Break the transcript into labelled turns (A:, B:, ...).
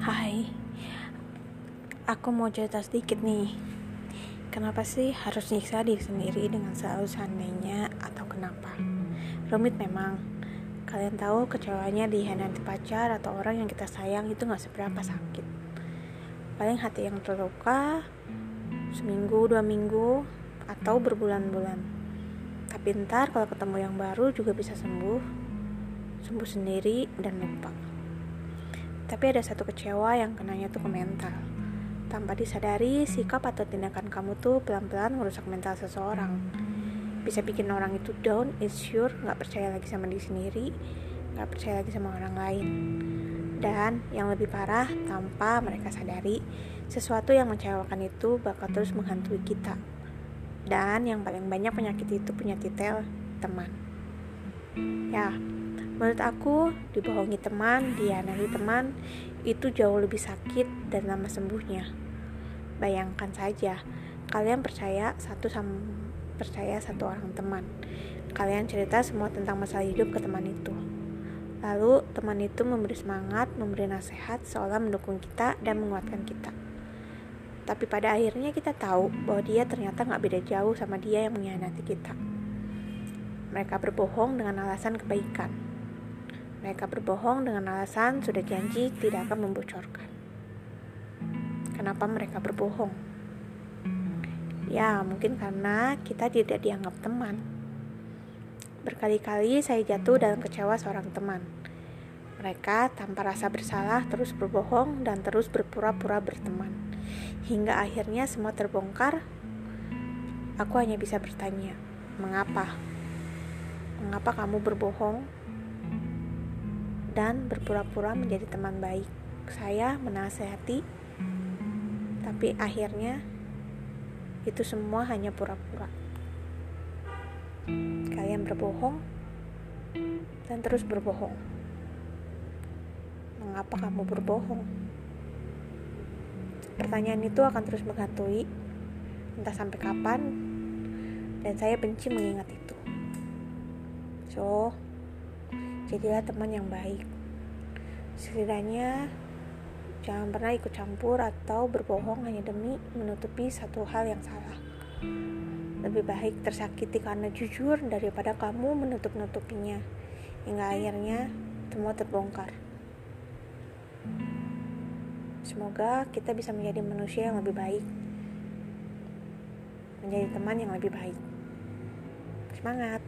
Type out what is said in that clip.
A: Hai, aku mau cerita sedikit nih. Kenapa sih harus nyiksa diri sendiri dengan selalu seandainya atau kenapa? Rumit memang. Kalian tahu kecewanya dihianati pacar atau orang yang kita sayang itu gak seberapa sakit. Paling hati yang terluka seminggu, dua minggu, atau berbulan-bulan. Tapi ntar kalau ketemu yang baru juga bisa sembuh, sembuh sendiri dan lupa. Tapi ada satu kecewa yang kenanya tuh ke mental. Tanpa disadari, sikap atau tindakan kamu tuh pelan-pelan merusak mental seseorang. Bisa bikin orang itu down, insecure, gak percaya lagi sama diri sendiri, gak percaya lagi sama orang lain. Dan yang lebih parah, tanpa mereka sadari, sesuatu yang mengecewakan itu bakal terus menghantui kita. Dan yang paling banyak penyakit itu punya titel teman. Ya, Menurut aku, dibohongi teman, dianari teman, itu jauh lebih sakit dan lama sembuhnya. Bayangkan saja, kalian percaya satu sama percaya satu orang teman. Kalian cerita semua tentang masalah hidup ke teman itu. Lalu teman itu memberi semangat, memberi nasihat seolah mendukung kita dan menguatkan kita. Tapi pada akhirnya kita tahu bahwa dia ternyata gak beda jauh sama dia yang mengkhianati kita. Mereka berbohong dengan alasan kebaikan. Mereka berbohong dengan alasan sudah janji tidak akan membocorkan. Kenapa mereka berbohong? Ya, mungkin karena kita tidak dianggap teman. Berkali-kali saya jatuh dalam kecewa seorang teman. Mereka tanpa rasa bersalah terus berbohong dan terus berpura-pura berteman. Hingga akhirnya semua terbongkar. Aku hanya bisa bertanya, "Mengapa? Mengapa kamu berbohong?" Dan berpura-pura menjadi teman baik. Saya menasehati, tapi akhirnya itu semua hanya pura-pura. Kalian berbohong dan terus berbohong. Mengapa kamu berbohong? Pertanyaan itu akan terus menghantui entah sampai kapan dan saya benci mengingat itu. So, jadilah teman yang baik. Setidaknya jangan pernah ikut campur atau berbohong hanya demi menutupi satu hal yang salah. Lebih baik tersakiti karena jujur daripada kamu menutup-nutupinya hingga akhirnya semua terbongkar. Semoga kita bisa menjadi manusia yang lebih baik, menjadi teman yang lebih baik. Semangat!